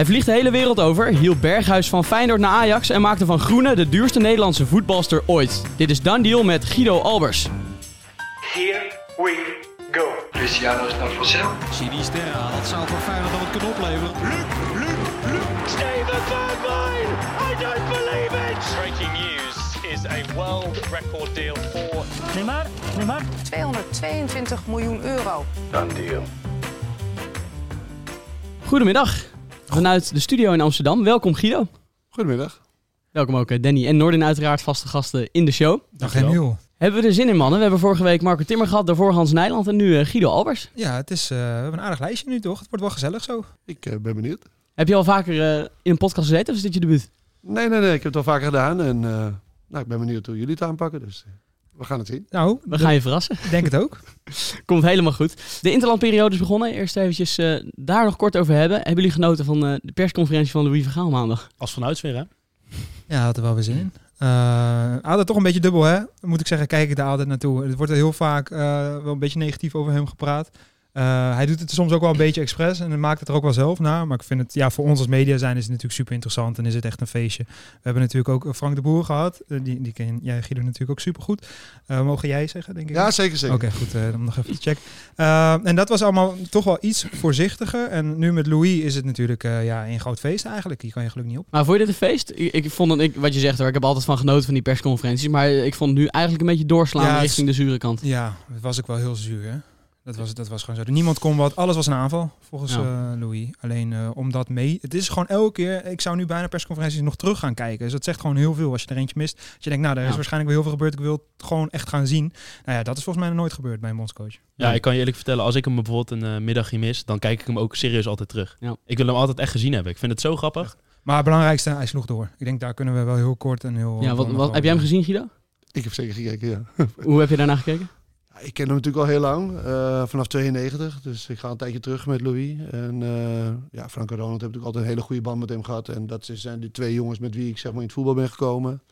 Hij vliegt de hele wereld over, hielp Berghuis van Feyenoord naar Ajax en maakte van Groene de duurste Nederlandse voetbalster ooit. Dit is Dan Deal met Guido Albers. Here we go. Luciano is naar Vassel. Sinisterra, dat zou voor Feyenoord dan het kunnen opleveren. Luc, Luc, Luc. Steven Bergwijn! I don't believe it! Breaking news is a world record deal for Neymar, Neymar. 222 miljoen euro. Dan deal. Goedemiddag, vanuit de studio in Amsterdam. Welkom Guido. Goedemiddag. Welkom ook eh, Danny en Noordin uiteraard, vaste gasten in de show. Dag Emiel. Hebben we er zin in mannen? We hebben vorige week Marco Timmer gehad, daarvoor Hans Nijland en nu eh, Guido Albers. Ja, het is, eh, we hebben een aardig lijstje nu toch? Het wordt wel gezellig zo. Ik ben benieuwd. Heb je al vaker eh, in een podcast gezeten of is dit je debuut? Nee, nee, nee. Ik heb het al vaker gedaan. En eh, nou, ik ben benieuwd hoe jullie het aanpakken. Dus we gaan het zien. Nou, We gaan je verrassen. ik denk het ook. Komt helemaal goed. De interlandperiode is begonnen. Eerst eventjes eh, daar nog kort over hebben. Hebben jullie genoten van eh, de persconferentie van Louis van Gaal maandag? Als vanuit weer, hè? Ja, had er wel weer zin in. Uh, altijd toch een beetje dubbel, hè? Moet ik zeggen, kijk ik daar altijd naartoe. Het wordt er heel vaak eh, wel een beetje negatief over hem gepraat. Uh, hij doet het soms ook wel een beetje expres en maakt het er ook wel zelf naar. Maar ik vind het, ja, voor ons als media zijn is het natuurlijk super interessant en is het echt een feestje. We hebben natuurlijk ook Frank de Boer gehad. Uh, die, die ken jij, Guido, natuurlijk ook super goed. Uh, mogen jij zeggen, denk ik? Ja, zeker, zeker. Oké, okay, goed. om nog even te checken. en dat was allemaal toch wel iets voorzichtiger. En nu met Louis is het natuurlijk ja, een groot feest eigenlijk. Hier kan je gelukkig niet op. Maar vond je dit een feest? Ik, ik vond het, ik, wat je zegt hoor, ik heb altijd van genoten van die persconferenties. Maar ik vond het nu eigenlijk een beetje doorslaan ja, richting de zure kant. Ja, het was ook wel heel zuur, hè? Dat was, dat was gewoon zo. Niemand kon wat. Alles was een aanval, volgens ja. uh, Louis. Alleen uh, omdat mee... Het is gewoon elke keer... Ik zou nu bijna persconferenties nog terug gaan kijken. Dus dat zegt gewoon heel veel als je er eentje mist. Als je denkt, nou, er is ja. waarschijnlijk wel heel veel gebeurd. Ik wil het gewoon echt gaan zien. Nou ja, dat is volgens mij nog nooit gebeurd bij een bondscoach. Ja, ik kan je eerlijk vertellen. Als ik hem bijvoorbeeld een uh, middagje mis, dan kijk ik hem ook serieus altijd terug. Ja. Ik wil hem altijd echt gezien hebben. Ik vind het zo grappig. Echt. Maar het belangrijkste, hij sloeg door. Ik denk, daar kunnen we wel heel kort en heel... Ja, wat, wat heb jij hem gezien, Guido? Ik heb zeker gekeken, ja. Hoe heb je daarna gekeken? Ik ken hem natuurlijk al heel lang, uh, vanaf 92. Dus ik ga een tijdje terug met Louis. En uh, ja, Frank en Ronald heb natuurlijk altijd een hele goede band met hem gehad. En dat zijn de twee jongens met wie ik zeg maar in het voetbal ben gekomen.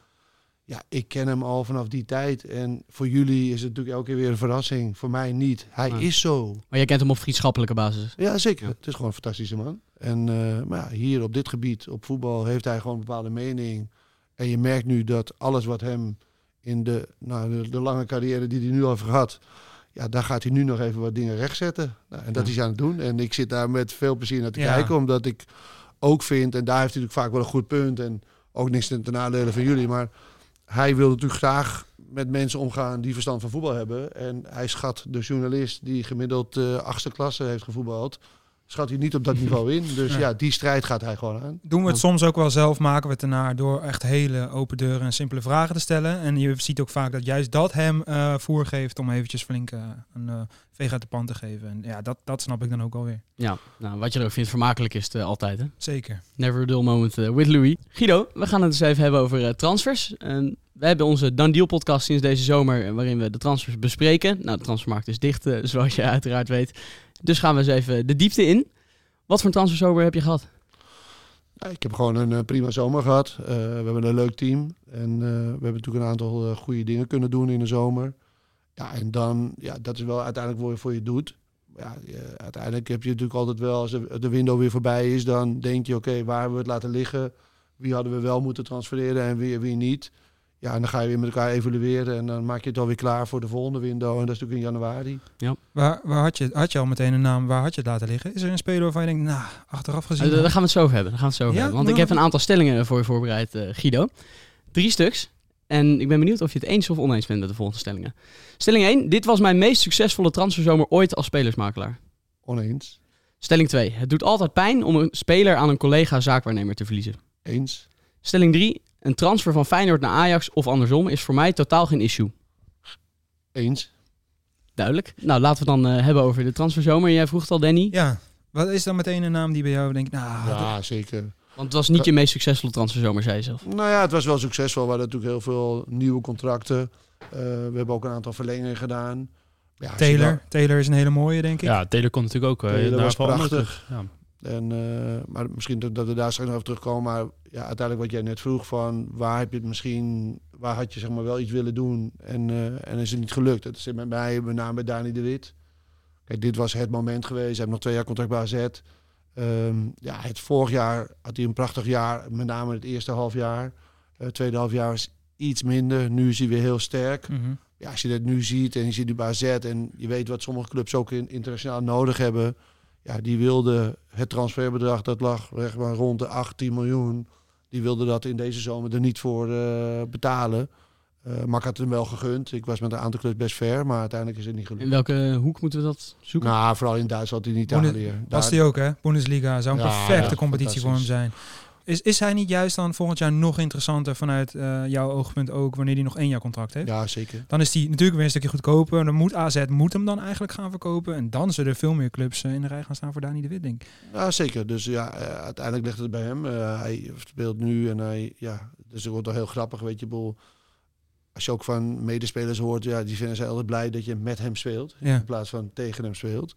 Ja, ik ken hem al vanaf die tijd. En voor jullie is het natuurlijk elke keer weer een verrassing. Voor mij niet. Hij is zo. Maar jij kent hem op vriendschappelijke basis? Ja, zeker. Het is gewoon een fantastische man. En uh, maar ja, hier op dit gebied, op voetbal, heeft hij gewoon een bepaalde mening. En je merkt nu dat alles wat hem in de, nou, de, de, lange carrière die hij nu al heeft gehad. Ja, daar gaat hij nu nog even wat dingen rechtzetten. Nou, en dat ja. is hij aan het doen. En ik zit daar met veel plezier naar te ja. kijken. Omdat ik ook vind, en daar heeft hij natuurlijk vaak wel een goed punt. En ook niks ten nadele van jullie. Maar hij wil natuurlijk graag met mensen omgaan die verstand van voetbal hebben. En hij schat de journalist die gemiddeld uh, achtste klasse heeft gevoetbald schat hij niet op dat niveau in. Dus ja. ja, die strijd gaat hij gewoon aan. Doen we het soms ook wel zelf, maken we het ernaar door echt hele open deuren en simpele vragen te stellen. En je ziet ook vaak dat juist dat hem uh, voer geeft om eventjes flink uh, een uh, veeg uit de pan te geven. En ja, dat, dat snap ik dan ook alweer. Ja, nou, wat je er ook vindt, vermakelijk is het altijd hè? Zeker. Never a dull moment with Louis. Guido, we gaan het eens even hebben over transfers. En we hebben onze Dan Deal podcast sinds deze zomer, waarin we de transfers bespreken. Nou, de transfermarkt is dicht, zoals je uiteraard weet. Dus gaan we eens even de diepte in. Wat voor transferzomer heb je gehad? Ik heb gewoon een uh, prima zomer gehad. Uh, we hebben een leuk team. En uh, we hebben natuurlijk een aantal goede dingen kunnen doen in de zomer. Ja, en dan, ja, dat is wel uiteindelijk wat je voor je doet. Ja, uiteindelijk heb je natuurlijk altijd wel, als de window weer voorbij is, dan denk je, oké, waar hebben we het laten liggen? Wie hadden we wel moeten transfereren en wie, wie niet? Ja, en dan ga je weer met elkaar evalueren en dan maak je het alweer klaar voor de volgende window. En dat is natuurlijk in januari. Ja. Waar, waar had, je, had je al meteen een naam, waar had je het laten liggen? Is er een speler waarvan je denkt, nou, achteraf gezien... Uh, daar gaan we het zo over hebben. Daar gaan we het zo over ja? hebben. Want ik heb een aantal stellingen voor je voorbereid, uh, Guido. Drie stuks. En ik ben benieuwd of je het eens of oneens bent met de volgende stellingen. Stelling 1. Dit was mijn meest succesvolle transferzomer ooit als spelersmakelaar. Oneens. Stelling 2. Het doet altijd pijn om een speler aan een collega zaakwaarnemer te verliezen. Eens. Stelling 3. Een transfer van Feyenoord naar Ajax of andersom is voor mij totaal geen issue. Eens. Duidelijk. Nou, laten we dan uh, hebben over de transferzomer. Jij vroeg het al, Danny. Ja. Wat is dan meteen een naam die bij jou denkt, nou... Ja, dat... zeker. Want het was niet je meest succesvolle transferzomer, zei je zelf. Nou ja, het was wel succesvol. We hadden natuurlijk heel veel nieuwe contracten. Uh, we hebben ook een aantal verlengingen gedaan. Ja, Taylor. Dan... Taylor is een hele mooie, denk ik. Ja, Taylor komt natuurlijk ook. Uh, Taylor was prachtig. Ja. En, uh, maar misschien dat, we daar straks nog even terugkomen. Maar ja, uiteindelijk wat jij net vroeg van waar heb je het misschien, waar had je zeg maar wel iets willen doen en, uh, en is het niet gelukt. Dat zit met mij, met name bij Dani de Wit. Kijk, dit was het moment geweest. Hij heeft nog twee jaar contract bij AZ. Ehm, ja, het vorig jaar had hij een prachtig jaar, met name het eerste half jaar. Het tweede half jaar was iets minder. Nu is hij weer heel sterk. Mhm. Ja, als je dat nu ziet en je ziet nu bij AZ en je weet wat sommige clubs ook in, internationaal nodig hebben. Ja, die wilden het transferbedrag, dat lag zeg maar, rond de 18 miljoen. Die wilden dat in deze zomer er niet voor eh, betalen. Uh, maar ik had hem wel gegund. Ik was met een aantal clubs best ver, maar uiteindelijk is het niet gelukt. In welke hoek moeten we dat zoeken? Nou, vooral in Duitsland en Italië. Was die ook, hè? Bundesliga zou een ja, perfecte ja, competitie voor hem zijn. Is, is hij niet juist dan volgend jaar nog interessanter vanuit uh, jouw oogpunt ook, wanneer hij nog één jaar contract heeft? Ja, zeker. Dan is hij natuurlijk weer een stukje goedkoper. Dan moet AZ moet hem dan eigenlijk gaan verkopen. En dan zullen er veel meer clubs uh, in de rij gaan staan voor Dani de Wit, denk ik. Ja, zeker. Dus ja, uh, uiteindelijk ligt het bij hem. hij speelt nu en hij, ja, dus het wordt wel heel grappig, weet je, boel. Als je ook van medespelers hoort, ja, die vinden ze altijd blij dat je met hem speelt. Ja. In plaats van tegen hem speelt.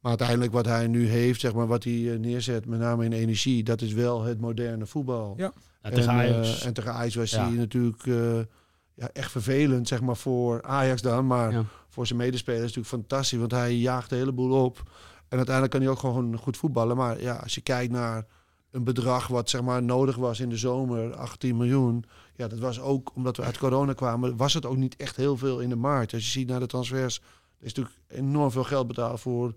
Maar uiteindelijk wat hij nu heeft, zeg maar, wat hij neerzet, met name in energie, dat is wel het moderne voetbal. Ja. En tegen Ajax, uh, en tegen Ajax was ja. hij natuurlijk uh, ja, echt vervelend, zeg maar, voor Ajax dan. Maar ja. voor zijn medespelers natuurlijk fantastisch, want hij jaagt een heleboel op. En uiteindelijk kan hij ook gewoon goed voetballen. Maar ja, als je kijkt naar een bedrag wat zeg maar nodig was in de zomer, 18 miljoen. Ja, dat was ook omdat we uit corona kwamen, was het ook niet echt heel veel in de markt. Als je ziet naar de transfers, er is natuurlijk enorm veel geld betaald voor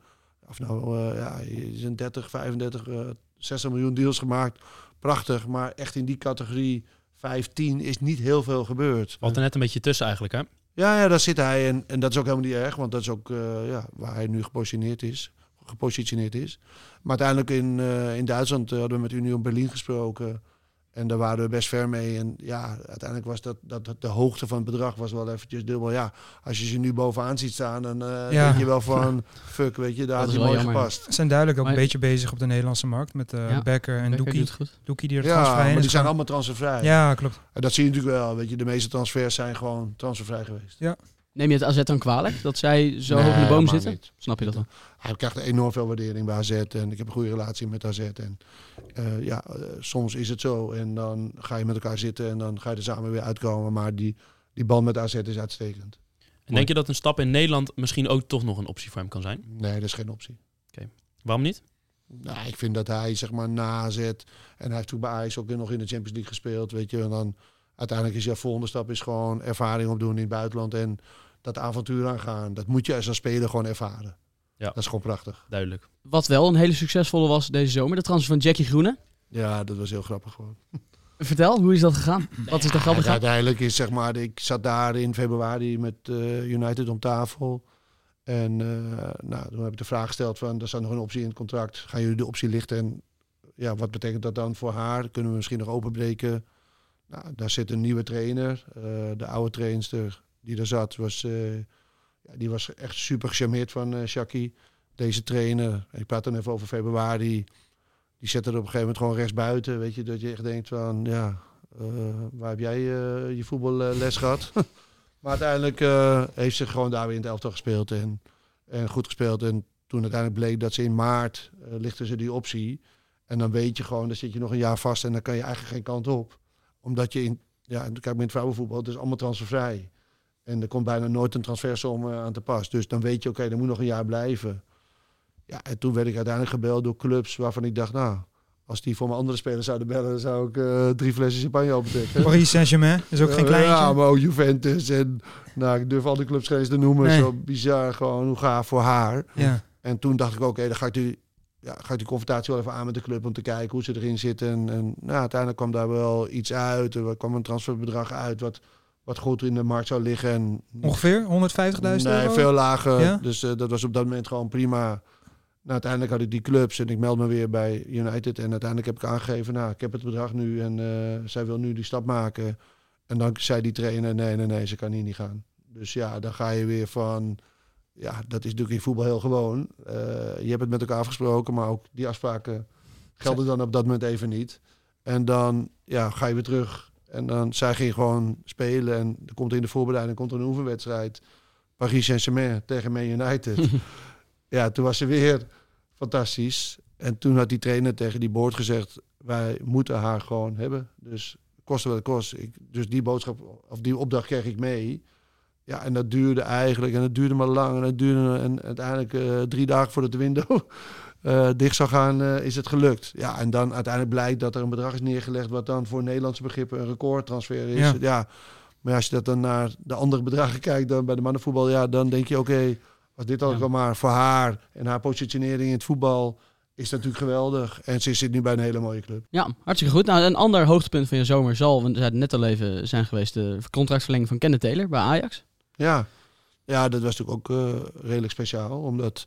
of nou, uh, ja, er zijn 30, 35, uh, 60 miljoen deals gemaakt. Prachtig, maar echt in die categorie 15 is niet heel veel gebeurd. Valt er net een beetje tussen eigenlijk, hè? Ja, ja daar zit hij. En, en dat is ook helemaal niet erg, want dat is ook uh, ja, waar hij nu gepositioneerd is. Gepositioneerd is. Maar uiteindelijk in, uh, in Duitsland hadden we met Union Berlin gesproken. En daar waren we best ver mee. En ja, uiteindelijk was dat, dat, dat de hoogte van het bedrag was wel eventjes dubbel. Ja, als je ze nu bovenaan ziet staan, dan uh, ja. denk je wel van fuck, weet je, daar had hij mooi jammer. gepast. Ze zijn duidelijk ook maar, een beetje bezig op de Nederlandse markt met uh, ja, Becker en Doekie. Doekie die er ja, transfervrij maar die zijn allemaal transfervrij. Ja, klopt. En dat zie je natuurlijk wel. Weet je, de meeste transfers zijn gewoon transfervrij geweest. Ja. Neem je het AZ dan kwalijk dat zij zo nee, hoog in de boom zitten? Niet. Snap je dat dan? Hij krijgt enorm veel waardering bij AZ en ik heb een goede relatie met AZ. En uh, ja, uh, soms is het zo en dan ga je met elkaar zitten en dan ga je er samen weer uitkomen. Maar die, die band met AZ is uitstekend. En denk je dat een stap in Nederland misschien ook toch nog een optie voor hem kan zijn? Nee, dat is geen optie. Oké. Okay. Waarom niet? Nou, ik vind dat hij zeg maar na AZ en hij heeft toen bij Ajax ook nog in de Champions League gespeeld, weet je. En dan uiteindelijk is jouw volgende stap is gewoon ervaring opdoen in het buitenland en dat avontuur aangaan. Dat moet je als speler gewoon ervaren. Ja. Dat is gewoon prachtig. Duidelijk. Wat wel een hele succesvolle was deze zomer, de transfer van Jackie Groene. Ja, dat was heel grappig gewoon. Vertel, hoe is dat gegaan? Wat is er grappig ja, Uiteindelijk is zeg maar, ik zat daar in februari met uh, United om tafel. En uh, nou, toen heb ik de vraag gesteld van, er staat nog een optie in het contract. Gaan jullie de optie lichten? En ja, wat betekent dat dan voor haar? Kunnen we misschien nog openbreken? Nou, daar zit een nieuwe trainer. Uh, de oude trainster die er zat, was, ja, die was echt super gecharmeerd van uh, Shaki. Deze trainer, ik praat dan even over februari, die zette er op een gegeven moment gewoon rechts buiten. Weet je, dat je echt denkt van, ja, uh, waar heb jij je voetballes gehad? maar uiteindelijk heeft ze gewoon daar weer in het elftal gespeeld en, en goed gespeeld. En toen uiteindelijk bleek dat ze in maart lichten ze die optie. En dan weet je gewoon, dan zit je nog een jaar vast en dan kan je eigenlijk geen kant op. Omdat je in, ja, kijk, met vrouwenvoetbal, het is allemaal transfervrij. En er komt bijna nooit een transfersom aan te pas. Dus dan weet je, oké, okay, dan moet nog een jaar blijven. Ja, en toen werd ik uiteindelijk gebeld door clubs waarvan ik dacht, nou, als die voor mijn andere spelers zouden bellen, dan zou ik uh, drie flessen champagne opentrekken. Paris Saint-Germain is ook geen kleintje. Ja, maar ook Juventus en nou, ik durf al die clubs geen eens te noemen. Nee. Zo bizar, gewoon hoe gaaf voor haar. Ja. En toen dacht ik, oké, okay, dan ga ik die, ja, ga ik die confrontatie wel even aan met de club om te kijken hoe ze erin zitten. En, en nou, uiteindelijk kwam daar wel iets uit. Er kwam een transferbedrag uit wat wat goed in de markt zou liggen. En Ongeveer 150.000 Nee, euro? veel lager. Ja? Dus uh, dat was op dat moment gewoon prima. Nou, uiteindelijk had ik die clubs en ik meld me weer bij United. En uiteindelijk heb ik aangegeven, nou, ik heb het bedrag nu en uh, zij wil nu die stap maken. En dan zei die trainer, nee, nee, nee, ze kan hier niet gaan. Dus ja, dan ga je weer van, ja, dat is natuurlijk in voetbal heel gewoon. Uh, je hebt het met elkaar afgesproken, maar ook die afspraken gelden dan op dat moment even niet. En dan ja, ga je weer terug en dan zij ging gewoon spelen. En er komt in de voorbereiding komt er een oefenwedstrijd. Paris Saint-Germain tegen Man United. ja, toen was ze weer fantastisch. En toen had die trainer tegen die boord gezegd... wij moeten haar gewoon hebben. Dus koste wat het kost. Ik, dus die boodschap, of die opdracht kreeg ik mee. Ja, en dat duurde eigenlijk. En dat duurde maar lang. En dat duurde en uiteindelijk uh, drie dagen voordat de window eh, dicht zou gaan, eh, is het gelukt. Ja, en dan uiteindelijk blijkt dat er een bedrag is neergelegd wat dan voor Nederlandse begrippen een recordtransfer is. Ja. Ja. Maar als je dat dan naar de andere bedragen kijkt dan bij de mannenvoetbal, ja, dan denk je oké, was dit al Ja. maar voor haar en haar positionering in het voetbal is natuurlijk geweldig. En ze zit nu bij een hele mooie club. Ja, hartstikke goed. Nou, een ander hoogtepunt van je zomer zal, we zeiden net al even, zijn geweest de contractverlenging van Kenneth Taylor bij Ajax. Ja, ja dat was natuurlijk ook eh, redelijk speciaal. Omdat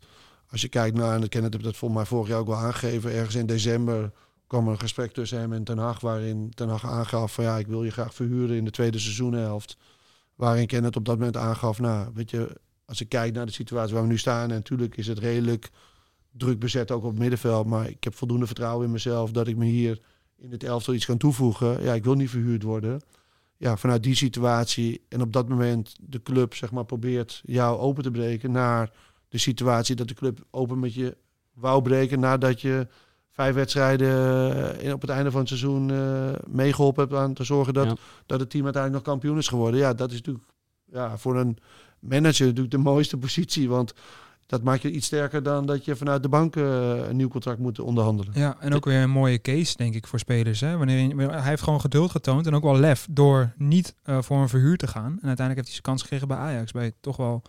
als je kijkt naar, en ik heb dat volgens mij vorig jaar ook wel aangegeven, ergens in december kwam er een gesprek tussen hem en Ten Hag, waarin Ten Hag aangaf van ja, ik wil je graag verhuren in de tweede seizoenhelft. Waarin Kenneth op dat moment aangaf, nou, weet je, als ik kijk naar de situatie waar we nu staan, en natuurlijk is het redelijk druk bezet ook op het middenveld, maar ik heb voldoende vertrouwen in mezelf dat ik me hier in het elftal iets kan toevoegen. Ja, ik wil niet verhuurd worden ja, vanuit die situatie en op dat moment de club zeg maar probeert jou open te breken naar de situatie dat de club open met je wou breken nadat je vijf wedstrijden eh, in, op het einde van het seizoen eh, meegeholpen hebt aan te zorgen dat, Ja. dat het team uiteindelijk nog kampioen is geworden. Ja, dat is natuurlijk ja, voor een manager natuurlijk de mooiste positie, want dat maakt je iets sterker dan dat je vanuit de bank eh, een nieuw contract moet onderhandelen. Ja, en ook weer een mooie case, denk ik, voor spelers. Hè? Wanneer hij heeft gewoon geduld getoond en ook wel lef door niet voor een verhuur te gaan. En uiteindelijk heeft hij zijn kans gekregen bij Ajax. Bij toch wel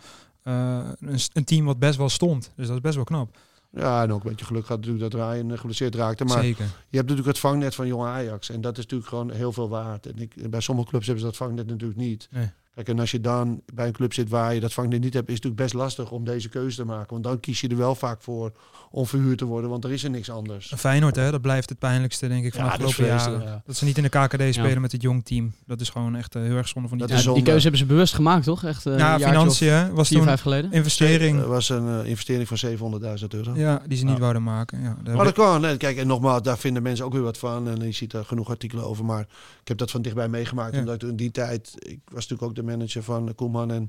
een, een team wat best wel stond. Dus dat is best wel knap. Ja, en ook een beetje geluk gehad natuurlijk dat Ryan eh, geblesseerd raakte. Maar Zeker. je hebt natuurlijk het vangnet van jonge Ajax. En dat is natuurlijk gewoon heel veel waard. En ik, bij sommige clubs hebben ze dat vangnet natuurlijk niet. Nee. Kijk, en als je dan bij een club zit waar je dat vangnet niet hebt, is het natuurlijk best lastig om deze keuze te maken. Want dan kies je er wel vaak voor om verhuurd te worden, want er is er niks anders. Feyenoord, hè, dat blijft het pijnlijkste, denk ik, van de Ja, dat afgelopen jaren. ja. Dat ze niet in de KKD spelen met het jong team. Dat is gewoon echt eh, heel erg zonde van die Dat die keuze hebben ze bewust gemaakt, toch? Echt, eh, Ja, een jaartje of financiën was vier, toen vijf geleden. investering. Er was een eh, investering van 700.000 euro. Ja, die ze niet Ja. wouden maken. Ja, daar Maar dat kan. Nee, kijk, en nogmaals, daar vinden mensen ook weer wat van. En je ziet er genoeg artikelen over. Maar ik heb dat van dichtbij meegemaakt. Ja. Omdat in die tijd, ik was natuurlijk ook de manager van Koeman en,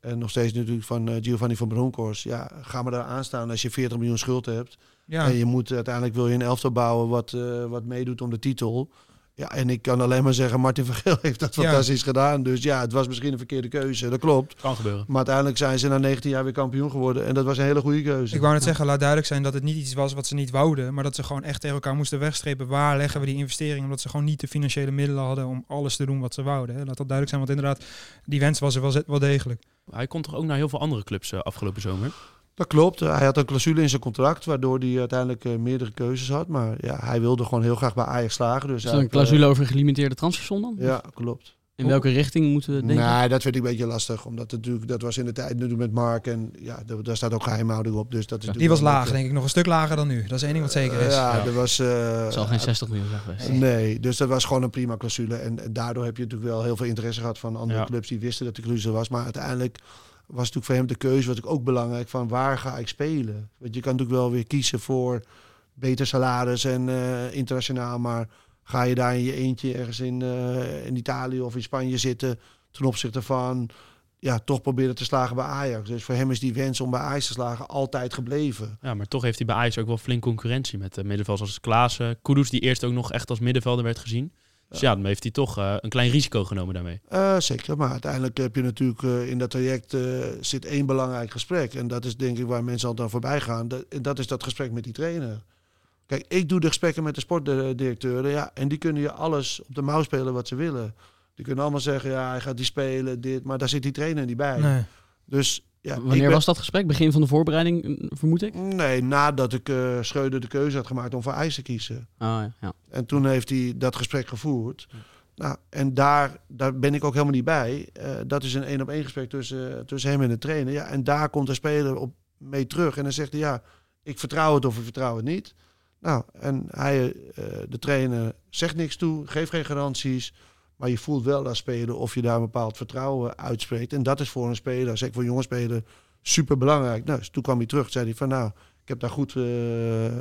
en nog steeds natuurlijk van eh, Giovanni van Bronckhorst. Ja, ga maar daar aan staan als je 40 miljoen schuld hebt. ja. En je moet uiteindelijk wil je een elftal bouwen wat, eh, wat meedoet om de titel. Ja, en ik kan alleen maar zeggen, Martin van Geel heeft dat Ja. fantastisch gedaan. Dus ja, het was misschien een verkeerde keuze. Dat klopt. Kan gebeuren. Maar uiteindelijk zijn ze na 19 jaar weer kampioen geworden. En dat was een hele goede keuze. Ik wou net zeggen, laat duidelijk zijn dat het niet iets was wat ze niet wouden, maar dat ze gewoon echt tegen elkaar moesten wegstrepen. Waar leggen we die investering? Omdat ze gewoon niet de financiële middelen hadden om alles te doen wat ze wouden. Hè. Laat dat duidelijk zijn, want inderdaad, die wens was er wel degelijk. Hij komt toch ook naar heel veel andere clubs eh, afgelopen zomer? Dat klopt. Hij had een clausule in zijn contract, waardoor hij uiteindelijk eh, meerdere keuzes had. Maar ja, hij wilde gewoon heel graag bij Ajax slagen. Dus Is dat een heeft, eh, clausule over een gelimiteerde transfersom dan? ja, klopt. In welke richting moeten we denken? Nee, dat vind ik een beetje lastig. Omdat het natuurlijk, dat was in de tijd natuurlijk met Mark. En ja, daar, staat ook geheimhouding op. Dus dat is Die was laag, denk ik. Nog een stuk lager dan nu. Dat is één ding wat zeker eh, is. ja, er was... eh, Het zal geen 60 miljoen zijn geweest. Nee, dus dat was gewoon een prima clausule. En, en daardoor heb je natuurlijk wel heel veel interesse gehad van andere Ja. clubs die wisten dat de clausule was. Maar uiteindelijk was natuurlijk voor hem de keuze, wat ik ook belangrijk, van waar ga ik spelen? Want je kan natuurlijk wel weer kiezen voor beter salaris en eh, internationaal, maar ga je daar in je eentje ergens in, eh, in Italië of in Spanje zitten ten opzichte van ja, toch proberen te slagen bij Ajax. Dus voor hem is die wens om bij Ajax te slagen altijd gebleven. Ja, maar toch heeft hij bij Ajax ook wel flink concurrentie met uh, middenvelders als Klaassen. Kudus, die eerst ook nog echt als middenvelder werd gezien. Dus ja, dan heeft hij toch uh, een klein risico genomen daarmee. Uh, zeker, maar uiteindelijk heb je natuurlijk uh, in dat traject uh, zit één belangrijk gesprek. En dat is denk ik waar mensen altijd aan voorbij gaan. Dat, en dat is dat gesprek met die trainer. Kijk, ik doe de gesprekken met de sportdirecteuren. Ja, en die kunnen je alles op de mouw spelen wat ze willen. Die kunnen allemaal zeggen, ja, hij gaat die spelen, dit. Maar daar zit die trainer niet bij. Nee. Dus ja, Wanneer ben... was dat gesprek? Begin van de voorbereiding, vermoed ik? Nee, nadat ik uh, Schreuder de keuze had gemaakt om voor IJs te kiezen. Oh, ja, ja. En toen heeft hij dat gesprek gevoerd. Nou, en daar, daar ben ik ook helemaal niet bij. Uh, dat is een één op één gesprek tussen, tussen hem en de trainer. Ja, en daar komt de speler op mee terug. En dan zegt hij, ja, ik vertrouw het of ik vertrouw het niet. Nou, en hij, uh, de trainer, zegt niks toe, geeft geen garanties. Maar je voelt wel als speler of je daar een bepaald vertrouwen uitspreekt. En dat is voor een speler, zeker voor een jonge speler, super belangrijk. Nou, dus toen kwam hij terug, zei hij van nou, ik heb daar goed, uh,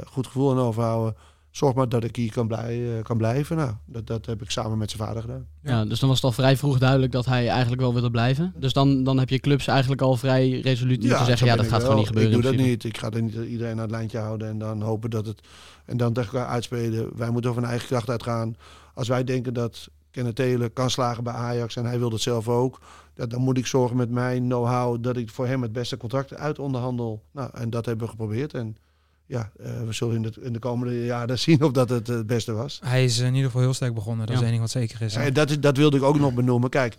goed gevoel aan overhouden. Zorg maar dat ik hier kan, blij, uh, kan blijven. Nou, dat, dat heb ik samen met zijn vader gedaan. Ja. dus dan was het al vrij vroeg duidelijk dat hij eigenlijk wel wilde blijven. Dus dan, dan heb je clubs eigenlijk al vrij resoluut ja, te zeggen, ja, dat gaat wel. gewoon niet gebeuren. Ik doe dat niet. Ik ga er niet iedereen aan het lijntje houden en dan hopen dat het... En dan tegen elkaar uitspelen. Wij moeten over een eigen kracht uitgaan. Als wij denken dat Kenneth Taylor kan slagen bij Ajax en hij wil het zelf ook. Ja, dan moet ik zorgen met mijn know-how dat ik voor hem het beste contract uit onderhandel. Nou, en dat hebben we geprobeerd. En ja, eh, we zullen in de, in de komende jaren zien of dat het het beste was. Hij is in ieder geval heel sterk begonnen. Dat Ja. is één ding wat zeker is. hè. En dat, is, dat wilde ik ook nog benoemen. Kijk,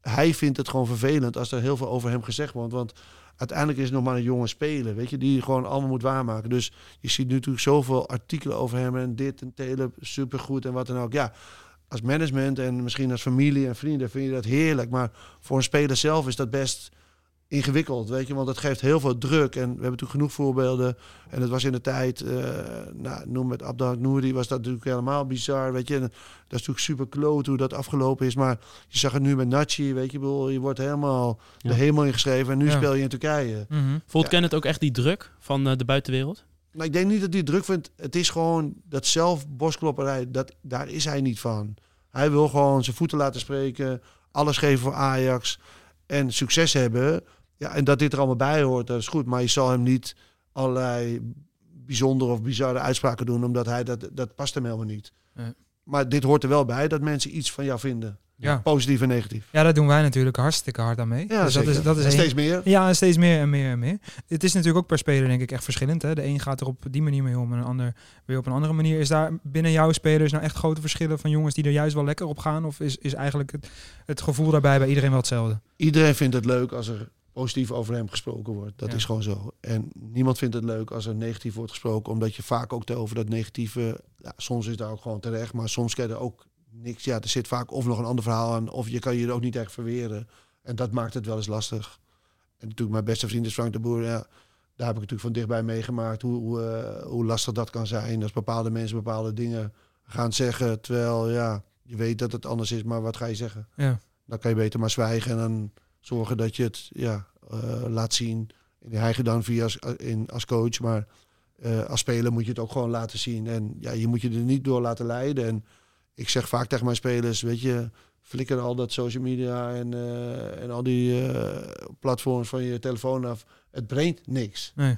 hij vindt het gewoon vervelend als er heel veel over hem gezegd wordt. Want uiteindelijk is het nog maar een jonge speler, weet je, die gewoon allemaal moet waarmaken. Dus je ziet nu natuurlijk zoveel artikelen over hem en dit en tele, supergoed en wat dan ook. Ja, als management en misschien als familie en vrienden vind je dat heerlijk. Maar voor een speler zelf is dat best ingewikkeld, weet je. Want het geeft heel veel druk. En we hebben natuurlijk genoeg voorbeelden. En het was in de tijd, eh, nou, noem het Abdel Nouri, was dat natuurlijk helemaal bizar, weet je. En dat is natuurlijk super kloot hoe dat afgelopen is. Maar je zag het nu met Nachi, weet je. bedoel, Je wordt helemaal Ja. de hemel ingeschreven. En nu Ja. speel je in Turkije. Mhm. Voelt Ja. Kenneth ook echt die druk van eh, de buitenwereld? Maar ik denk niet dat hij het druk vindt. Het is gewoon dat zelf borstklopperij, dat, daar is hij niet van. Hij wil gewoon zijn voeten laten spreken, alles geven voor Ajax en succes hebben. Ja, en dat dit er allemaal bij hoort, dat is goed. Maar je zal hem niet allerlei bijzondere of bizarre uitspraken doen, omdat hij dat, dat past hem helemaal niet. Nee. Maar dit hoort er wel bij, dat mensen iets van jou vinden. Ja. Positief en negatief. ja, daar doen wij natuurlijk hartstikke hard aan mee. Ja, dus dat is, dat is en steeds meer. Ja, en steeds meer en meer en meer. Het is natuurlijk ook per speler denk ik echt verschillend. Hè? De een gaat er op die manier mee om en de ander weer op een andere manier. Is daar binnen jouw spelers nou echt grote verschillen van jongens die er juist wel lekker op gaan? Of is, is eigenlijk het, het gevoel daarbij bij iedereen wel hetzelfde? Iedereen vindt het leuk als er positief over hem gesproken wordt. Dat Ja. is gewoon zo. En niemand vindt het leuk als er negatief wordt gesproken. Omdat je vaak ook over dat negatieve... Ja, soms is daar ook gewoon terecht. Maar soms kan je er ook niks... Ja, er zit vaak of nog een ander verhaal aan... of je kan je er ook niet echt verweren. En dat maakt het wel eens lastig. En natuurlijk mijn beste vriend is Frank de Boer. Ja, daar heb ik natuurlijk van dichtbij meegemaakt... hoe, hoe, eh, hoe lastig dat kan zijn. Als bepaalde mensen bepaalde dingen gaan zeggen... terwijl ja, je weet dat het anders is. Maar wat ga je zeggen? Ja. Dan kan je beter maar zwijgen en dan zorgen dat je het ja, eh, laat zien. In de eigen dan via als, in, als coach, maar eh, als speler moet je het ook gewoon laten zien. En ja, je moet je er niet door laten leiden. En ik zeg vaak tegen mijn spelers, weet je, flikker al dat social media en, eh, en al die eh, platforms van je telefoon af. Het brengt niks. Nee.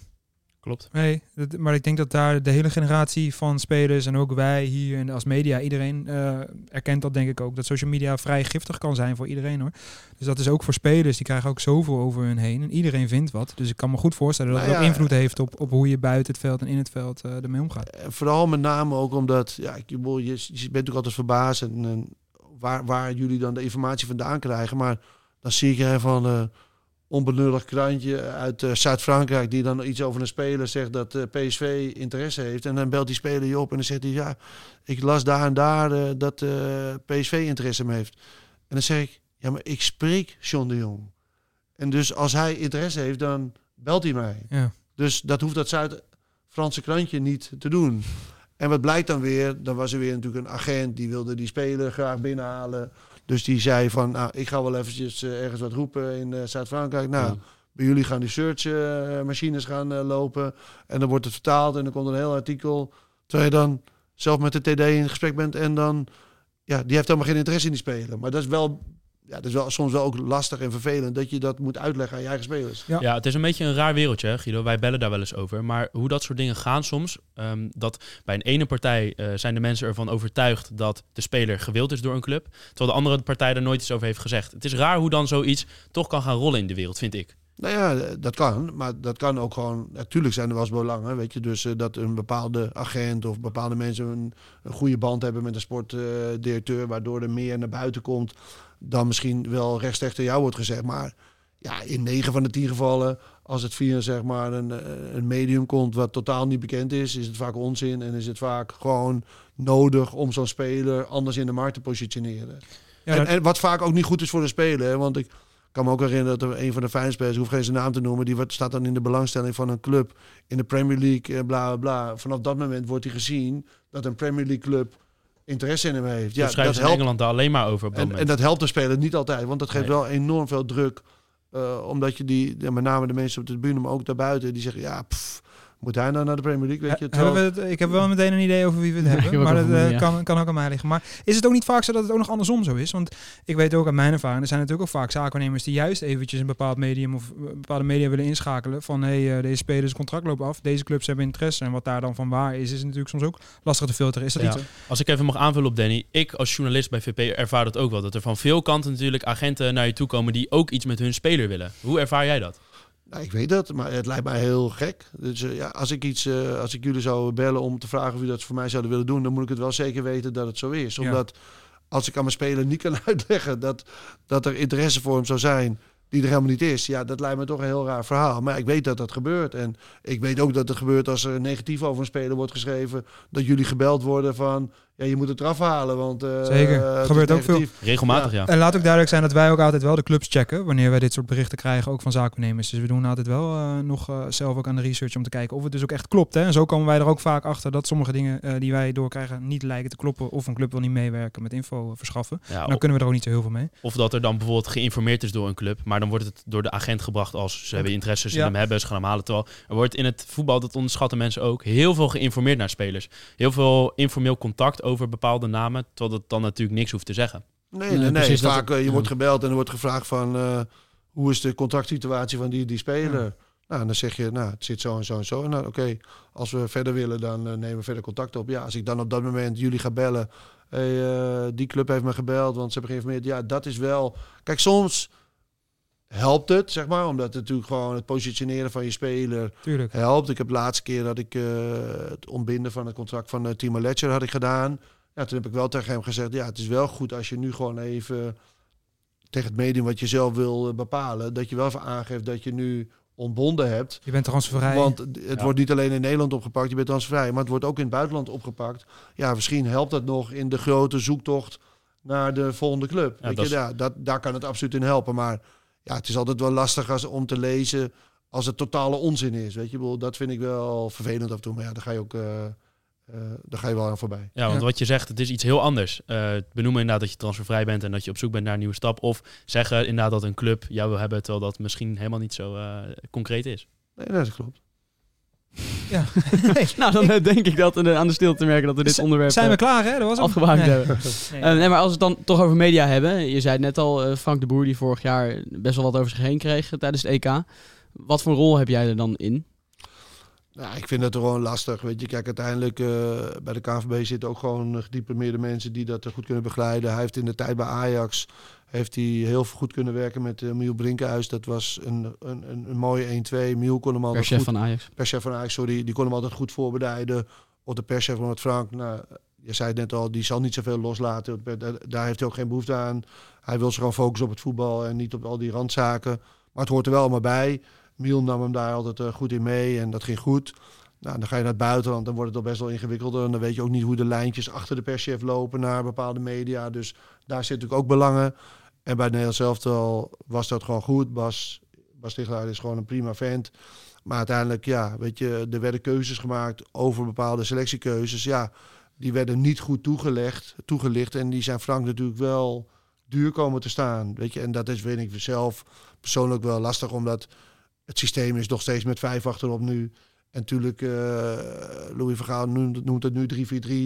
Klopt. Nee, dat- maar ik denk dat daar de hele generatie van spelers en ook wij hier en als media, iedereen eh, erkent dat denk ik ook. Dat social media vrij giftig kan zijn voor iedereen hoor. Dus dat is ook voor spelers, die krijgen ook zoveel over hun heen. En iedereen vindt wat. Dus ik kan me goed voorstellen dat Nou het ook invloed heeft op, op hoe je buiten het veld en in het veld eh, ermee omgaat. Vooral met name ook omdat, ja, je, je bent natuurlijk altijd verbaasd en, en waar, waar jullie dan de informatie vandaan krijgen. Maar dan zie ik er van onbenullig krantje uit eh, Zuid-Frankrijk die dan iets over een speler zegt dat eh, PSV interesse heeft. En dan belt die speler je op en dan zegt hij, ja, ik las daar en daar eh, dat PSV interesse in heeft. En dan zeg ik, ja, maar ik spreek John de Jong. En dus als hij interesse heeft, dan belt hij mij. Ja. Dus dat hoeft dat Zuid-Franse krantje niet te doen. En wat blijkt dan weer? Dan was er weer natuurlijk een agent die wilde die speler graag binnenhalen. Dus die zei van, nou, ik ga wel eventjes eh, ergens wat roepen in eh, Zuid-Frankrijk. Nou, Ja. bij jullie gaan die search-machines gaan eh, lopen. En dan wordt het vertaald en dan komt een heel artikel. Terwijl je dan zelf met de TD in gesprek bent en dan... Ja, die heeft helemaal geen interesse in die speler. Maar dat is wel, ja, dat is wel soms wel ook lastig en vervelend... dat je dat moet uitleggen aan je eigen spelers. Ja. Ja. het is een beetje een raar wereldje, hè, Guido. Wij bellen daar wel eens over. Maar hoe dat soort dingen gaan soms, ehm, dat bij een ene partij eh, zijn de mensen ervan overtuigd dat de speler gewild is door een club, terwijl de andere partij daar nooit iets over heeft gezegd. Het is raar hoe dan zoiets toch kan gaan rollen in de wereld, vind ik. Nou ja, dat kan. Maar dat kan ook gewoon... Natuurlijk zijn er wel eens belangen, weet je. Dus eh, dat een bepaalde agent of bepaalde mensen een, een goede band hebben met een sportdirecteur... waardoor er meer naar buiten komt dan misschien wel rechtstreeks tegen jou wordt gezegd. Maar ja, in negen van de tien gevallen, als het via zeg maar een, eh, een medium komt wat totaal niet bekend is... is het vaak onzin en is het vaak gewoon nodig om zo'n speler anders in de markt te positioneren. Ja, en, wat vaak ook niet goed is voor de speler. Hè, want ik kan me ook herinneren dat er een van de fijnspelers, hoef geen zijn naam te noemen, die wordt, staat dan in de belangstelling van een club in de Premier League, eh, bla bla bla. Vanaf dat moment wordt hij gezien dat een Premier League club interesse in hem heeft. Ja, dat helpt. Engeland daar alleen maar over op dat En, en dat helpt de speler niet altijd, want dat geeft Nee. wel enorm veel druk. eh, omdat je die, ja, met name de mensen op de tribune, maar ook daarbuiten, die zeggen: ja, pff, moet hij nou naar de Premier League? Weet je, Hebben terwijl- we het, ik heb wel meteen een idee over wie we het hebben. Maar dat eh, ja. kan, kan ook aan mij liggen. Maar is het ook niet vaak zo dat het ook nog andersom zo is? Want ik weet ook uit mijn ervaring, er zijn natuurlijk ook vaak zaakwaarnemers die juist eventjes een bepaald medium of een bepaalde media willen inschakelen. Van hé, hey, eh, deze spelers contract loopt af, deze clubs hebben interesse. En wat daar dan van waar is, is natuurlijk soms ook lastig te filteren. Is dat Ja. iets? Als ik even mag aanvullen op Danny. Ik als journalist bij VP ervaar dat ook wel. Dat er van veel kanten natuurlijk agenten naar je toe komen die ook iets met hun speler willen. Hoe ervaar jij dat? Nou, ik weet dat, maar het lijkt mij heel gek. Dus eh, ja, als ik, iets, eh, als ik jullie zou bellen om te vragen of jullie dat voor mij zouden willen doen, dan moet ik het wel zeker weten dat het zo is. Ja. Omdat als ik aan mijn speler niet kan uitleggen dat, dat er interesse voor hem zou zijn die er helemaal niet is, ja, dat lijkt me toch een heel raar verhaal. Maar ik weet dat dat gebeurt. En ik weet ook dat het gebeurt als er negatief over een speler wordt geschreven, dat jullie gebeld worden van, ja, je moet het eraf halen, want eh, Zeker. het Gebeurt ook veel. Regelmatig, ja. En laat ook duidelijk zijn dat wij ook altijd wel de clubs checken wanneer wij dit soort berichten krijgen, ook van zaakbenemers. Dus we doen altijd wel eh, nog eh, zelf ook aan de research om te kijken of het dus ook echt klopt. Hè? En zo komen wij er ook vaak achter dat sommige dingen eh, die wij doorkrijgen niet lijken te kloppen of een club wil niet meewerken met info verschaffen. ja dan kunnen we er ook niet zo heel veel mee. Of dat er dan bijvoorbeeld geïnformeerd is door een club, maar dan wordt het door de agent gebracht als ze hebben interesse, ze Ja. hem hebben, ze gaan hem halen. Terwijl er wordt in het voetbal, dat onderschatten mensen ook, heel veel geïnformeerd naar spelers. Heel veel informeel contact over bepaalde namen, terwijl dat dan natuurlijk niks hoeft te zeggen. Nee, Nee, nee, precies, Vaak het- eh, je wordt gebeld en er wordt gevraagd van eh, hoe is de contractsituatie van die, die speler. Nou, en dan zeg je, nou, het zit zo en zo en zo. En nou, oké, als we verder willen, dan eh, nemen we verder contact op. Ja, als ik dan op dat moment jullie ga bellen, hey, eh, die club heeft me gebeld, want ze hebben geïnformeerd. Ja, dat is wel. Kijk, soms helpt het, zeg maar, omdat het natuurlijk gewoon het positioneren van je speler Tuurlijk. helpt. Ik heb de laatste keer dat ik eh, het ontbinden van het contract van uh, Timo Letcher had ik gedaan. Ja, toen heb ik wel tegen hem gezegd, ja, het is wel goed als je nu gewoon even tegen het medium wat je zelf wil eh, bepalen, dat je wel even aangeeft dat je nu ontbonden hebt. Je bent transfervrij. Want het Ja. wordt niet alleen in Nederland opgepakt, je bent transfervrij, maar het wordt ook in het buitenland opgepakt. Ja, misschien helpt dat nog in de grote zoektocht naar de volgende club. Ja, Weet dat je, ja, dat, daar kan het absoluut in helpen. Maar ja, het is altijd wel lastig als, om te lezen als het totale onzin is. Weet je, Ik bedoel, dat vind ik wel vervelend af en toe. Maar ja, daar ga je ook eh, eh, daar ga je wel aan voorbij. Ja, want Ja. wat je zegt, het is iets heel anders. Eh, benoemen inderdaad dat je transfervrij bent en dat je op zoek bent naar een nieuwe stap. Of zeggen inderdaad dat een club jou wil hebben, terwijl dat misschien helemaal niet zo eh, concreet is. Nee, dat klopt. Ja. Nou, dan eh, denk ik dat we aan de stilte merken dat we dit Z- onderwerp Zijn we eh, klaar, hè? Dat was afgewaakt Nee. hebben. Nee. Eh, nee, maar als we het dan toch over media hebben. Je zei het net al, eh, Frank de Boer die vorig jaar best wel wat over zich heen kreeg eh, tijdens het EK. Wat voor rol heb jij er dan in? Nou, ik vind het gewoon lastig. Weet je, kijk, uiteindelijk eh, bij de KNVB zitten ook gewoon eh, gediplomeerde mensen die dat eh, goed kunnen begeleiden. Hij heeft in de tijd bij Ajax heeft hij heel goed kunnen werken met uh, Miel Brinkhuis. Dat was een, een, een, een mooie 1-2. Miel kon hem altijd Per chef goed van Ajax. perschef van Ajax, sorry, die kon hem altijd goed voorbereiden. Of de perschef van het Frank, nou, je zei het net al, die zal niet zoveel loslaten. Daar- Daar heeft hij ook geen behoefte aan. Hij wil zich gewoon focussen op het voetbal en niet op al die randzaken. Maar het hoort er wel allemaal bij. Miel nam hem daar altijd eh, goed in mee en dat ging goed. Nou, dan ga je naar het buitenland, dan wordt het al best wel ingewikkelder. En dan weet je ook niet hoe de lijntjes achter de perschef lopen naar bepaalde media. Dus daar zit natuurlijk ook belangen. En bij Nederland elftal was dat gewoon goed. Bas, Bas Tichelaar is gewoon een prima vent. Maar uiteindelijk, ja, weet je, er werden keuzes gemaakt over bepaalde selectiekeuzes. Ja, die werden niet goed toegelicht. En die zijn Frank natuurlijk wel duur komen te staan. Weet je, en dat is, weet ik zelf persoonlijk wel lastig, omdat het systeem is nog steeds met vijf achterop nu. En natuurlijk, eh Louis Vergaal noemt, noemt het nu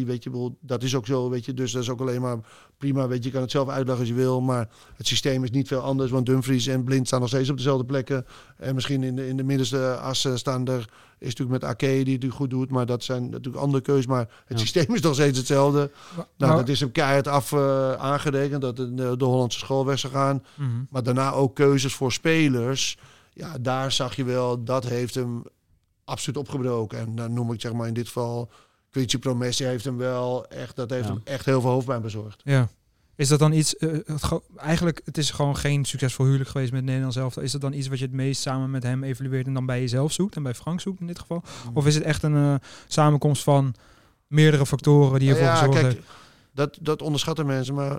3-4-3. Weet je, dat is ook zo, weet je. Dus dat is ook alleen maar prima. Weet je, je kan het zelf uitleggen als je wil. Maar het systeem is niet veel anders. Want Dumfries en Blind staan nog steeds op dezelfde plekken. En misschien in de, in de middenste as eh, staan er... Is natuurlijk met Ake die het natuurlijk goed doet. Maar dat zijn natuurlijk andere keuzes. Maar het Ja. systeem is nog steeds hetzelfde. Maar- Nou, maar- dat is hem keihard af eh, aangerekend. Dat de, de Hollandse school weg zou gaan. Mhm. Maar daarna ook keuzes voor spelers. Ja, daar zag je wel, dat heeft hem absoluut opgebroken. En dan noem ik zeg maar in dit geval... Quincy Promessi heeft hem wel echt... Dat heeft Ja. hem echt heel veel hoofdpijn bezorgd. Ja. Is dat dan iets, eh, het ge- eigenlijk, het is gewoon geen succesvol huwelijk geweest met Nederland zelf. Is dat dan iets wat je het meest samen met hem evalueert en dan bij jezelf zoekt en bij Frank zoekt in dit geval? Of is het echt een eh, samenkomst van meerdere factoren die ervoor ja, gezorgd kijk, heeft? dat, dat onderschatten mensen. Maar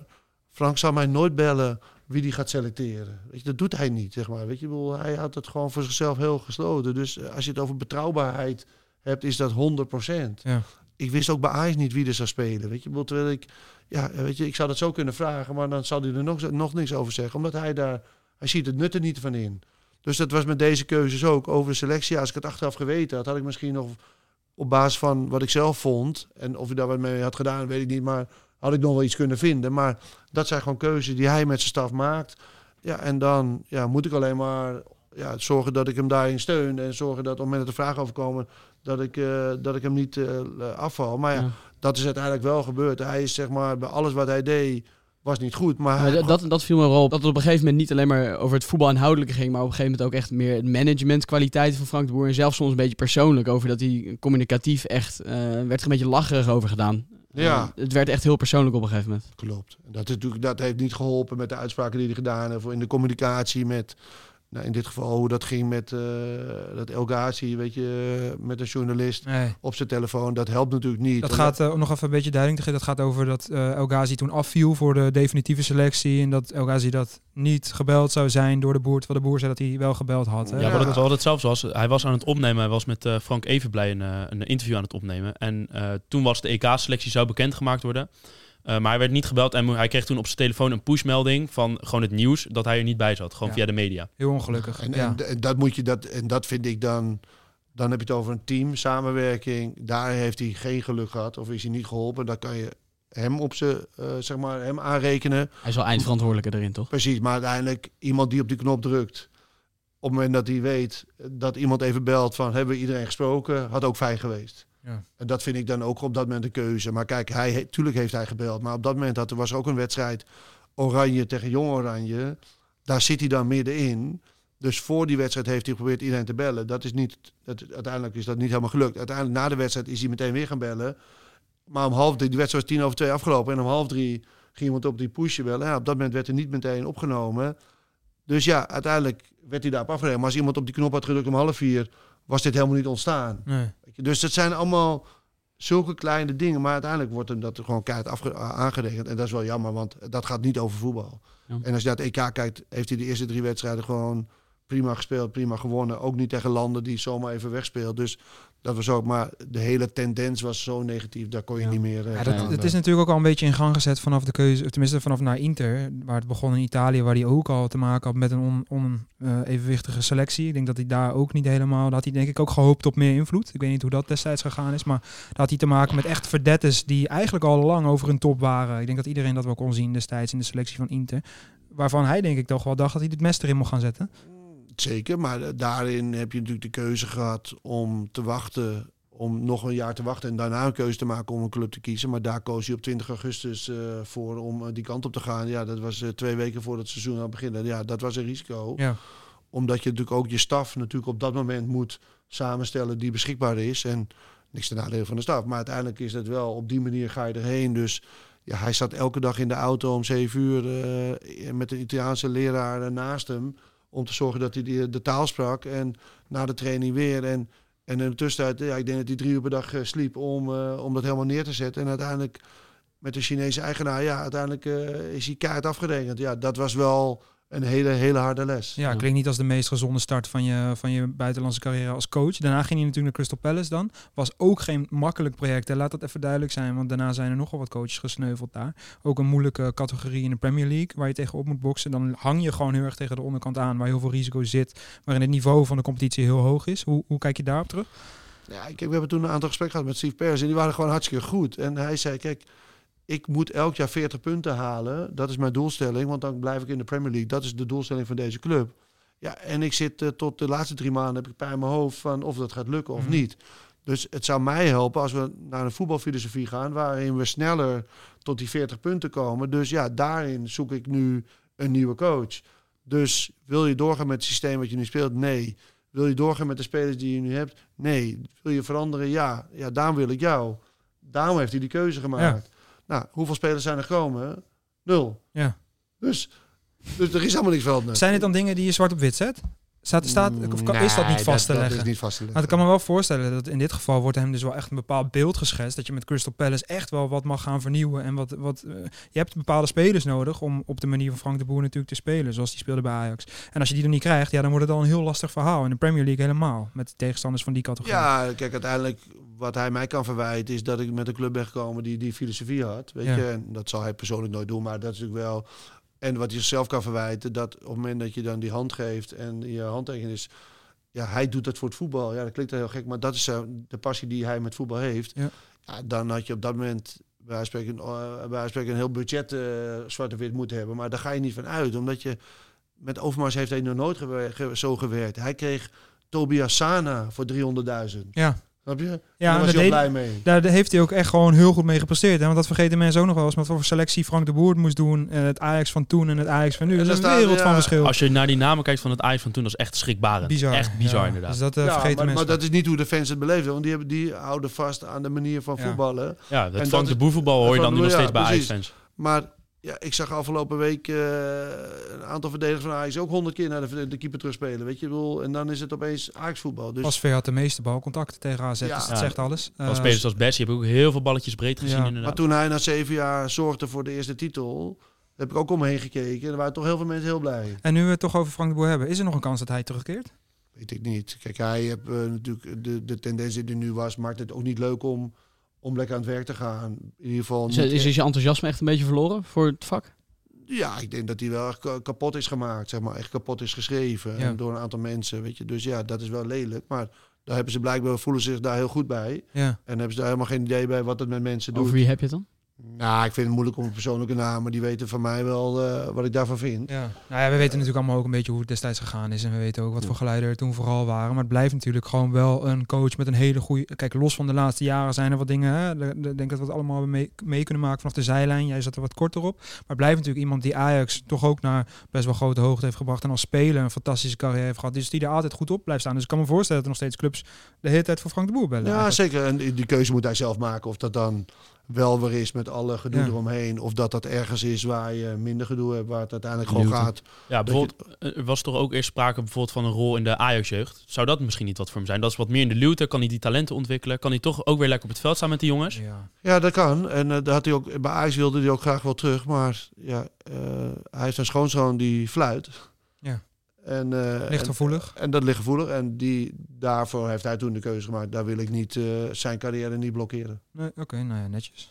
Frank zal mij nooit bellen wie die gaat selecteren. Weet je, dat doet hij niet, zeg maar. Weet je, bedoel, hij houdt het gewoon voor zichzelf heel gesloten. Dus eh, als je het over betrouwbaarheid hebt, is dat 100%. Ja. Ik wist ook bij Ajax niet wie er zou spelen. Weet je, bedoel, terwijl ik, ja, weet je, ik zou dat zo kunnen vragen, maar dan zal hij er nog, nog niks over zeggen. Omdat hij daar, hij ziet het nut er niet van in. Dus dat was met deze keuzes ook over de selectie. Als ik het achteraf geweten had, had ik misschien nog op basis van wat ik zelf vond. En of hij daar wat mee had gedaan, weet ik niet. Maar had ik nog wel iets kunnen vinden. Maar dat zijn gewoon keuzes die hij met zijn staf maakt. Ja, en dan ja, moet ik alleen maar ja, zorgen dat ik hem daarin steun. En zorgen dat op het moment dat er vragen over komen, dat ik, eh, dat ik hem niet eh, afval. Maar ja, Ja. dat is uiteindelijk wel gebeurd. Hij is zeg maar bij alles wat hij deed, was niet goed. Maar dat- dat, viel me wel op. Dat het op een gegeven moment niet alleen maar over het voetbal inhoudelijke ging, maar op een gegeven moment ook echt meer het managementkwaliteiten van Frank de Boer. En zelfs soms een beetje persoonlijk over dat hij communicatief echt, eh, werd er een beetje lacherig over gedaan. Ja. Het werd echt heel persoonlijk op een gegeven moment. Klopt. Dat, is natuurlijk, dat heeft niet geholpen met de uitspraken die hij gedaan heeft. In de communicatie met, nou in dit geval hoe dat ging met eh, dat El Ghazi, weet je, met een journalist Nee. op zijn telefoon. Dat helpt natuurlijk niet. Dat En gaat eh, om nog even een beetje duiding te geven. Dat gaat over dat eh El Ghazi toen afviel voor de definitieve selectie. En dat El Ghazi dat niet gebeld zou zijn door de boer. Terwijl de boer zei dat hij wel gebeld had. Hè? Ja, wat het, wat het zelfs was, hij was aan het opnemen. Hij was met eh, Frank Evenblij een, een interview aan het opnemen. En eh, toen was de EK-selectie zou bekendgemaakt worden. Eh, maar hij werd niet gebeld en hij kreeg toen op zijn telefoon een pushmelding van gewoon het nieuws dat hij er niet bij zat. Gewoon Ja. via de media. Heel ongelukkig. En, ja. en, en dat moet je dat en dat vind ik dan. Dan heb je het over een team, samenwerking. Daar heeft hij geen geluk gehad of is hij niet geholpen. Dan kan je hem op ze, eh, zeg maar, hem aanrekenen. Hij is wel eindverantwoordelijke erin, toch? Precies, maar uiteindelijk iemand die op die knop drukt. Op het moment dat hij weet dat iemand even belt van hebben we iedereen gesproken, had ook fijn geweest. En dat vind ik dan ook op dat moment een keuze. Maar kijk, hij, tuurlijk heeft hij gebeld. Maar op dat moment had, er was ook een wedstrijd Oranje tegen Jong Oranje. Daar zit hij dan middenin. Dus voor die wedstrijd heeft hij geprobeerd iedereen te bellen. Dat is niet, dat, uiteindelijk is dat niet helemaal gelukt. Uiteindelijk na de wedstrijd is hij meteen weer gaan bellen. Maar om half drie, die wedstrijd was tien over twee afgelopen. En om half drie ging iemand op die pushje bellen. Ja, op dat moment werd er niet meteen opgenomen. Dus ja, uiteindelijk werd hij daarop afgerekend. Maar als iemand op die knop had gedrukt om half vier, was dit helemaal niet ontstaan. Nee. Dus dat zijn allemaal zulke kleine dingen. Maar uiteindelijk wordt hem dat gewoon keihard aangerekend. En dat is wel jammer, want dat gaat niet over voetbal. Ja. En als je naar het EK kijkt, heeft hij de eerste drie wedstrijden gewoon prima gespeeld, prima gewonnen. Ook niet tegen landen die zomaar even wegspeelt. Dus dat was ook, maar de hele tendens was zo negatief, daar kon je Ja. niet meer. eh, Ja, dat, het is natuurlijk ook al een beetje in gang gezet vanaf de keuze, of tenminste vanaf naar Inter, waar het begon in Italië, waar hij ook al te maken had met een onevenwichtige selectie. Ik denk dat hij daar ook niet helemaal, had hij denk ik ook gehoopt op meer invloed. Ik weet niet hoe dat destijds gegaan is, maar daar had hij te maken met echt verdettes die eigenlijk al lang over hun top waren. Ik denk dat iedereen dat wel kon zien destijds in de selectie van Inter. Waarvan hij denk ik toch wel dacht dat hij dit mes erin mocht gaan zetten. Zeker, maar daarin heb je natuurlijk de keuze gehad om te wachten, om nog een jaar te wachten en daarna een keuze te maken om een club te kiezen. Maar daar koos hij op 20 augustus eh, voor om eh, die kant op te gaan. Ja, dat was eh, twee weken voordat het seizoen aan beginnen. Ja, dat was een risico. Ja. Omdat je natuurlijk ook je staf natuurlijk op dat moment moet samenstellen die beschikbaar is. En niks ten nadele van de staf. Maar uiteindelijk is het wel, op die manier ga je erheen. Dus ja, hij zat elke dag in de auto om zeven uur eh, met een Italiaanse leraar naast hem. Om te zorgen dat hij die, de taal sprak. En na de training weer. En, en in de tussentijd, ja, ik denk dat hij drie uur per dag eh, sliep om, eh, om dat helemaal neer te zetten. En uiteindelijk met de Chinese eigenaar, ja, uiteindelijk eh, is hij keihard afgerekend. Ja, dat was wel een hele, hele harde les. Ja, klinkt niet als de meest gezonde start van je, van je buitenlandse carrière als coach. Daarna ging hij natuurlijk naar Crystal Palace dan. Was ook geen makkelijk project. Hè. Laat dat even duidelijk zijn, want daarna zijn er nogal wat coaches gesneuveld daar. Ook een moeilijke categorie in de Premier League, waar je tegenop moet boksen. Dan hang je gewoon heel erg tegen de onderkant aan, waar heel veel risico zit. Waarin het niveau van de competitie heel hoog is. Hoe, hoe kijk je daarop terug? Ja, kijk, we hebben toen een aantal gesprekken gehad met Steve Pers en die waren gewoon hartstikke goed. En hij zei, kijk, ik moet elk jaar 40 punten halen. Dat is mijn doelstelling, want dan blijf ik in de Premier League. Dat is de doelstelling van deze club. Ja, en ik zit eh, tot de laatste drie maanden heb ik pijn in mijn hoofd van of dat gaat lukken of Mhm. niet. Dus het zou mij helpen als we naar een voetbalfilosofie gaan waarin we sneller tot die 40 punten komen. Dus ja, daarin zoek ik nu een nieuwe coach. Dus wil je doorgaan met het systeem wat je nu speelt? Nee. Wil je doorgaan met de spelers die je nu hebt? Nee. Wil je veranderen? Ja. Ja, daarom wil ik jou. Daarom heeft hij die keuze gemaakt. Nou, hoeveel spelers zijn er gekomen? Nul. Ja. Dus, dus er is helemaal niks veranderd. Zijn het dan dingen die je zwart op wit zet? Staat, staat, of kan- is dat niet vast te dat leggen? is niet vast te leggen. Maar ik kan me wel voorstellen dat in dit geval wordt hem dus wel echt een bepaald beeld geschetst. Dat je met Crystal Palace echt wel wat mag gaan vernieuwen. En wat, wat, eh, je hebt bepaalde spelers nodig om op de manier van Frank de Boer natuurlijk te spelen. Zoals die speelde bij Ajax. En als je die er niet krijgt, ja, dan wordt het al een heel lastig verhaal. In de Premier League helemaal. Met de tegenstanders van die categorie. Ja, kijk, uiteindelijk wat hij mij kan verwijten is dat ik met een club ben gekomen die die filosofie had. Weet Ja. je, en dat zal hij persoonlijk nooit doen, maar dat is natuurlijk wel. En wat hij zichzelf kan verwijten, dat op het moment dat je dan die hand geeft en je handtekening is. Ja, hij doet dat voor het voetbal. Ja, dat klinkt heel gek, maar dat is eh, de passie die hij met voetbal heeft. Ja. Ja, dan had je op dat moment bij spreken, eh, bij spreken een heel budget eh zwart en wit moeten hebben. Maar daar ga je niet van uit, omdat je met Overmars heeft hij nog nooit gewer- zo gewerkt. Hij kreeg Tobias Sana voor 300.000. Ja. Snap je? Ja, Daar was dat hij blij mee. Daar heeft hij ook echt gewoon heel goed mee gepresteerd. Hè? Want dat vergeten mensen ook nog wel eens. Met wat voor selectie Frank de Boer het moest doen. En het Ajax van toen en het Ajax van nu. En Dat is een wereld van verschil. Als je naar die namen kijkt van het Ajax van toen, dat is echt schrikbarend. Bizar. Echt bizar Ja. inderdaad. Dus dat eh, Ja, vergeten maar, mensen. maar dat is niet hoe de fans het beleefden. Want die, hebben, die houden vast aan de manier van Ja. voetballen. ja, en het dat Frank de is- Boer-voetbal hoor je dan nu nog Boer, steeds bij precies. Ajax-fans. Maar ja, ik zag afgelopen week eh, een aantal verdedigers van Ajax ook honderd keer naar de, de keeper terugspelen. Weet je, bedoel, en dan is het opeens Ajax voetbal. Dus Pasveer had de meeste balcontacten tegen AZ. Ja. dus dat Ja. zegt alles. Van Eh, spelers als Bessie heb ik ook heel veel balletjes breed gezien Ja. inderdaad. Maar toen hij na zeven jaar zorgde voor de eerste titel, heb ik ook om me heen gekeken. En er waren toch heel veel mensen heel blij. En nu we het toch over Frank de Boer hebben. Is er nog een kans dat hij terugkeert? Weet ik niet. Kijk, hij heeft eh, natuurlijk de, de tendens die er nu was, maakt het ook niet leuk om, om lekker aan het werk te gaan. In ieder geval. Is, is, is je enthousiasme echt een beetje verloren voor het vak? Ja, ik denk dat hij wel echt ka- kapot is gemaakt, zeg maar. Echt kapot is geschreven Ja. door een aantal mensen, weet je. Dus ja, dat is wel lelijk. Maar daar hebben ze blijkbaar, voelen zich daar heel goed bij. Ja. En hebben ze daar helemaal geen idee bij wat het met mensen doet. Over wie heb je het dan? Nou, ik vind het moeilijk om een persoonlijke naam, maar die weten van mij wel eh, wat ik daarvan vind. Ja. Nou ja, we weten natuurlijk allemaal ook een beetje hoe het destijds gegaan is. En we weten ook wat voor geleider er toen vooral waren. Maar het blijft natuurlijk gewoon wel een coach met een hele goede... Kijk, los van de laatste jaren zijn er wat dingen... Hè? Ik denk dat we het allemaal hebben mee, mee kunnen maken vanaf de zijlijn. Jij zat er wat korter op. Maar blijft natuurlijk iemand die Ajax toch ook naar best wel grote hoogte heeft gebracht. En als speler een fantastische carrière heeft gehad. Dus die er altijd goed op blijft staan. Dus ik kan me voorstellen dat er nog steeds clubs de hele tijd voor Frank de Boer bellen. Ja, eigenlijk. zeker. En die keuze moet hij zelf maken. Of dat dan wel weer is met alle gedoe Ja. eromheen. Of dat dat ergens is waar je minder gedoe hebt. Waar het uiteindelijk gewoon gaat. Ja, je- bijvoorbeeld, er was toch ook eerst sprake bijvoorbeeld van een rol in de Ajax-jeugd. Zou dat misschien niet wat voor hem zijn? Dat is wat meer in de luwte. Kan hij die talenten ontwikkelen? Kan hij toch ook weer lekker op het veld staan met die jongens? Ja. Ja, dat kan. En eh, daar had hij ook, bij Ajax wilde hij ook graag wel terug. Maar ja, eh, hij heeft een schoonzoon die fluit. Ja. En, eh, Ligt en-. En, dat ligt gevoelig. En die, daarvoor heeft hij toen de keuze gemaakt. Daar wil ik niet eh, zijn carrière niet blokkeren. Nee, Oké, nou ja, netjes.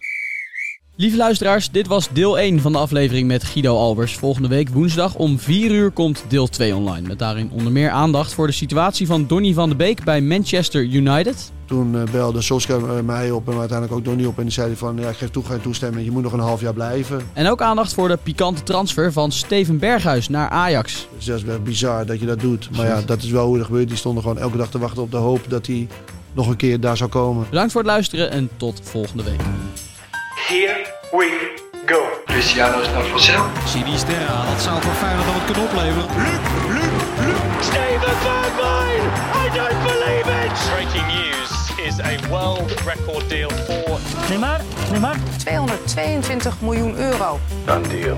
Lieve luisteraars, dit was deel 1 van de aflevering met Guido Albers. Volgende week woensdag om 4 uur komt deel 2 online. Met daarin onder meer aandacht voor de situatie van Donny van de Beek bij Manchester United. Toen eh, belde Solskjaer eh, mij op en uiteindelijk ook Donnie op. En die zei van, ja, ik geef toe geen toestemming. Je moet nog een half jaar blijven. En ook aandacht voor de pikante transfer van Steven Berghuis naar Ajax. Dus dat is wel bizar dat je dat doet. Maar ja, dat is wel hoe er gebeurt. Die stonden gewoon elke dag te wachten op de hoop dat hij nog een keer daar zou komen. Bedankt voor het luisteren en tot volgende week. Here we go. Cristiano Ronaldo. Sinisterra, dat zou voor Feyenoord dan het kunnen opleveren. Steven Bergwijn! I don't believe it! Breaking news is a world record deal for Neymar, Neymar. 222 miljoen euro. Done deal.